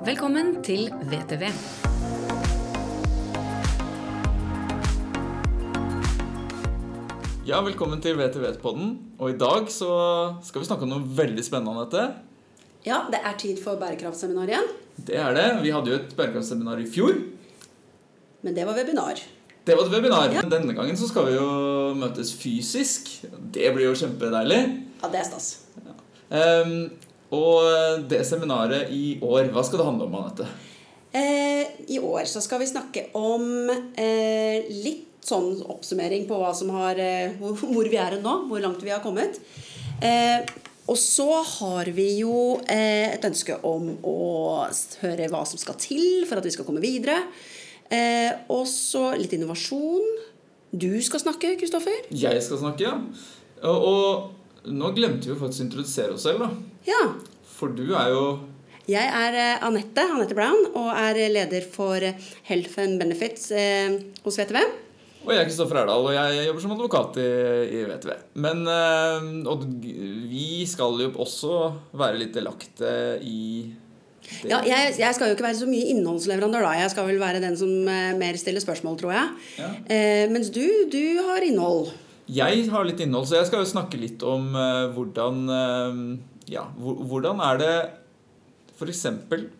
Velkommen til VTV. Ja, velkommen til VTV-podden. Og i dag så skal vi snakke om noe veldig spennende. Dette. Ja, det er tid for bærekraftseminar igjen. Det er det. Vi hadde jo et bærekraftseminar i fjor. Men det var webinar. Det var et webinar. Ja. Denne gangen så skal vi jo møtes fysisk. Det blir jo kjempedeilig. Ja, det er stas. Ehm, og det seminaret i år, hva skal det handle om, Anette? Eh, I år så skal vi snakke om eh, litt sånn oppsummering på hva som har, eh, hvor, vi er nå, hvor langt vi har kommet. Eh, og så har vi jo eh, et ønske om å høre hva som skal til for at vi skal komme videre. Eh, og så litt innovasjon. Du skal snakke, Kristoffer. Jeg skal snakke, ja. Og, og nå glemte vi faktisk å introdusere oss selv, da. Ja. For du er jo Jeg er eh, Anette, Anette Brown og er leder for Health and Benefits eh, hos VTV. Og jeg er Kristoffer Erdal, og jeg jobber som advokat i, i VTV. Men eh, Og vi skal jo også være litt delaktige i det. Ja, jeg, jeg skal jo ikke være så mye innholdsleverandør, da. Jeg skal vel være den som eh, mer stiller spørsmål, tror jeg. Ja. Eh, mens du, du har innhold. Jeg har litt innhold, så jeg skal jo snakke litt om eh, hvordan eh, Ja, hvordan er det f.eks.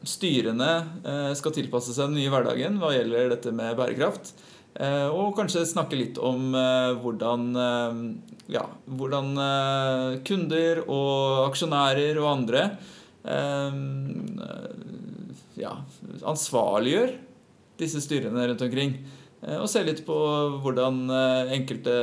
styrene eh, skal tilpasse seg den nye hverdagen hva gjelder dette med bærekraft. Og kanskje snakke litt om hvordan, ja, hvordan kunder og aksjonærer og andre ja, ansvarliggjør disse styrene rundt omkring. Eh, Og se litt på hvordan eh, enkelte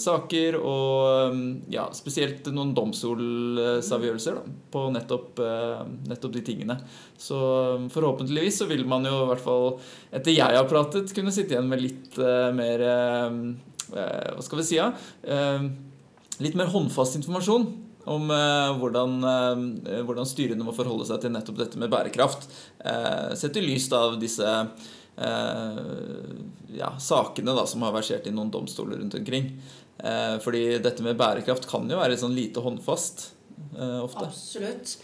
saker og mm, ja, spesielt noen domstolsavgjørelser da, på nettopp, eh, nettopp de tingene. Så mm, forhåpentligvis så vil man jo i hvert fall, etter jeg har pratet, kunne sitte igjen med litt mer Hva skal vi si? Ja? Litt mer håndfast informasjon om hvordan, hvordan styrene må forholde seg til nettopp dette med bærekraft. Sett i lys av disse ja, sakene da, som har versert i noen domstoler rundt omkring. Eh, fordi dette med bærekraft kan jo være sånn lite håndfast eh, ofte. Absolutt.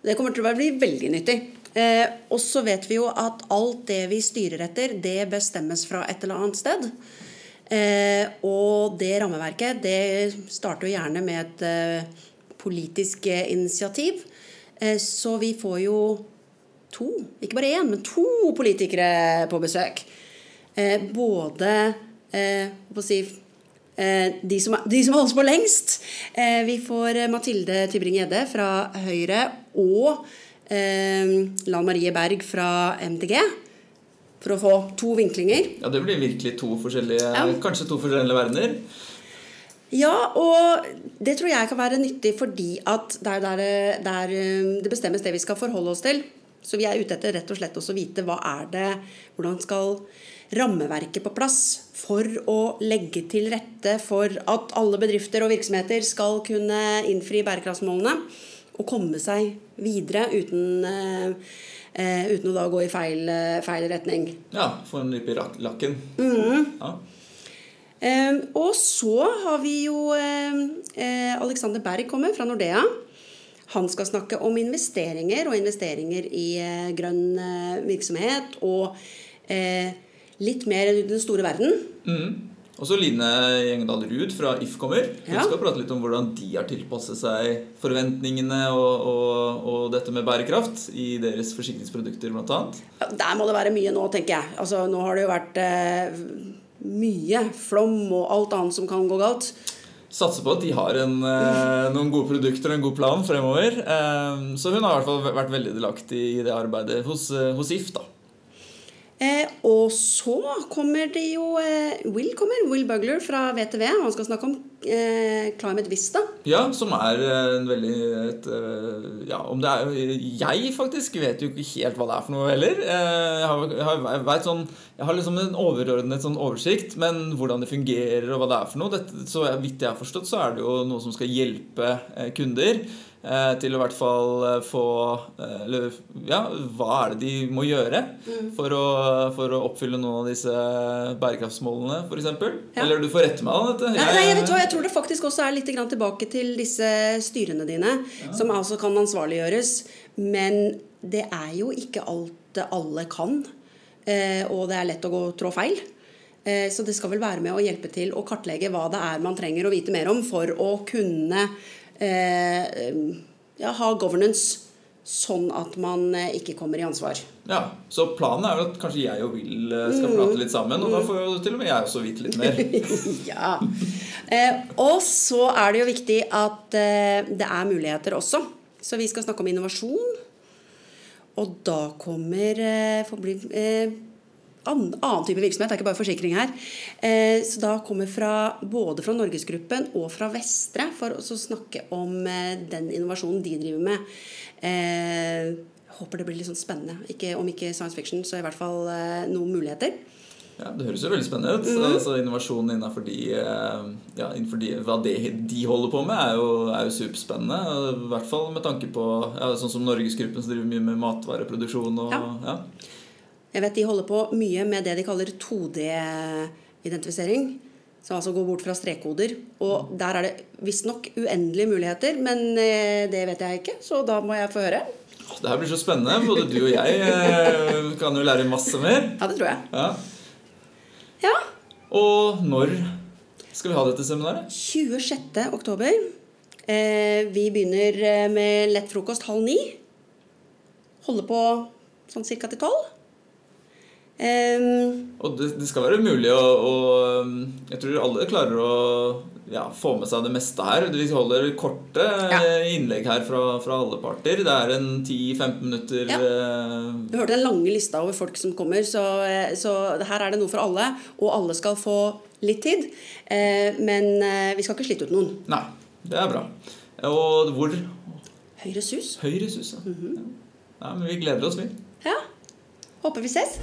Det kommer til å bli veldig nyttig. Eh, og så vet vi jo at alt det vi styrer etter, det bestemmes fra et eller annet sted. Eh, og det rammeverket det starter jo gjerne med et eh, politisk eh, initiativ. Eh, så vi får jo to, ikke bare én, men to politikere på besøk. Eh, både eh, hva si, eh, de, som, de som holder på lengst. Eh, vi får eh, Mathilde Tybring-Gjedde fra Høyre og eh, Lan Marie Berg fra MDG. For å få to vinklinger. Ja, det blir virkelig to forskjellige, Ja. kanskje to forskjellige verdener. Ja, og det tror jeg kan være nyttig fordi at det er der der det bestemmes det vi skal forholde oss til. Så vi er ute etter rett og slett også å vite hva er det, hvordan skal rammeverket på plass for å legge til rette for at alle bedrifter og virksomheter skal kunne innfri bærekraftsmålene og komme seg videre uten, eh, uten å da gå i feil, eh, feil retning. Ja, få en nype i lakken. Ja. Eh, og så har vi jo uh, Alexander Berg kommer fra Nordea. Han skal snakke om investeringer og investeringer i eh, grønn eh, virksomhet og eh, litt mer i den store verden. Mm. Og så Line Gjengdal Ruud fra If kommer. Hun Ja. skal prate litt om hvordan de har tilpasset seg forventningene og, og, og dette med bærekraft i deres forsikringsprodukter, annet. Ja, Der må det være mye nå, tenker jeg. Altså, nå har det jo vært eh, mye flom og alt annet som kan gå galt. Satser på at de har en, eh, noen gode produkter og en god plan fremover. Eh, så hun har i hvert fall vært veldig delaktig i det arbeidet hos, eh, hos If. da. Eh, og så kommer det jo eh, Will kommer, Will Bugler fra VTV. Han skal snakke om eh, Climate Vista. Ja, som er eh, en veldig et, eh, Ja, om det er Jeg faktisk vet jo ikke helt hva det er for noe heller. Eh, Jeg har, jeg har, jeg sånn, jeg har liksom en overordnet sånn oversikt, men hvordan det fungerer og hva det er for noe dette, Så vidt jeg har forstått, så er det jo noe som skal hjelpe kunder til å i hvert fall eh, få eh, Eller ja, hva er det de må gjøre for, å, for å oppfylle noen av disse bærekraftsmålene, f.eks.? Ja. Eller du får rette meg av dette. Jeg, nei, jeg, vet hva, jeg tror det faktisk også er litt tilbake til disse styrene dine, som altså kan ansvarliggjøres. Men det er jo ikke alt alle kan, eh, og det er lett å gå trå feil. Eh, Så det skal vel være med å hjelpe til å kartlegge hva det er man trenger å vite mer om for å kunne eh, ja, ha governance sånn at man eh, ikke kommer i ansvar. Ja, Så planen er vel at kanskje jeg og Will eh, skal prate litt sammen, og da får jo til og med jeg også vite litt mer. ja. Eh, og så er det jo viktig at eh, det er muligheter også. Så vi skal snakke om innovasjon. Og da kommer eh, for bli, eh, annen, type virksomhet, det er ikke bare forsikring her. Eh, så da kommer fra, både fra Norgesgruppen og fra Vestre for å snakke om eh, den innovasjonen de driver med. Eh, håper det blir litt sånn spennende. Ikke, om ikke science fiction, så i hvert fall noen muligheter. Ja, Det høres jo veldig spennende ut. altså Innovasjon innenfor, de, ja, innenfor de, hva det, de holder på med, er jo, er jo superspennende. I hvert fall med tanke på ja, sånn som Norgesgruppen som driver mye med matvareproduksjon. og Ja. ja. Jeg vet de holder på mye med det de kaller 2D-identifisering. Som altså går bort fra strekkoder. Og der er det visstnok uendelige muligheter, men eh, det vet jeg ikke, så da må jeg få høre. Det her blir så spennende. Både du og jeg eh, kan jo lære masse mer. Ja, det tror jeg. Ja. Ja. Og når skal vi ha dette seminaret? 26. oktober. Eh, vi begynner med lett frokost halv ni. Holder på sånn cirka til tolv. Ehm, Og det, det skal være mulig å, å Jeg tror alle klarer å ja, få med seg det meste her. Vi holder korte Ja. eh, innlegg her fra, fra alle parter. Det er en 10-15 minutter Ja. eh, Du hørte den lange lista over folk som kommer, så, eh, så her er det noe for alle. Og alle skal få litt tid. Eh, men vi skal ikke slite ut noen. Nei, det er bra. Og hvor Høyres hus. Høyres hus, ja. ja. Men vi gleder oss, vi. Ja. Håper vi ses.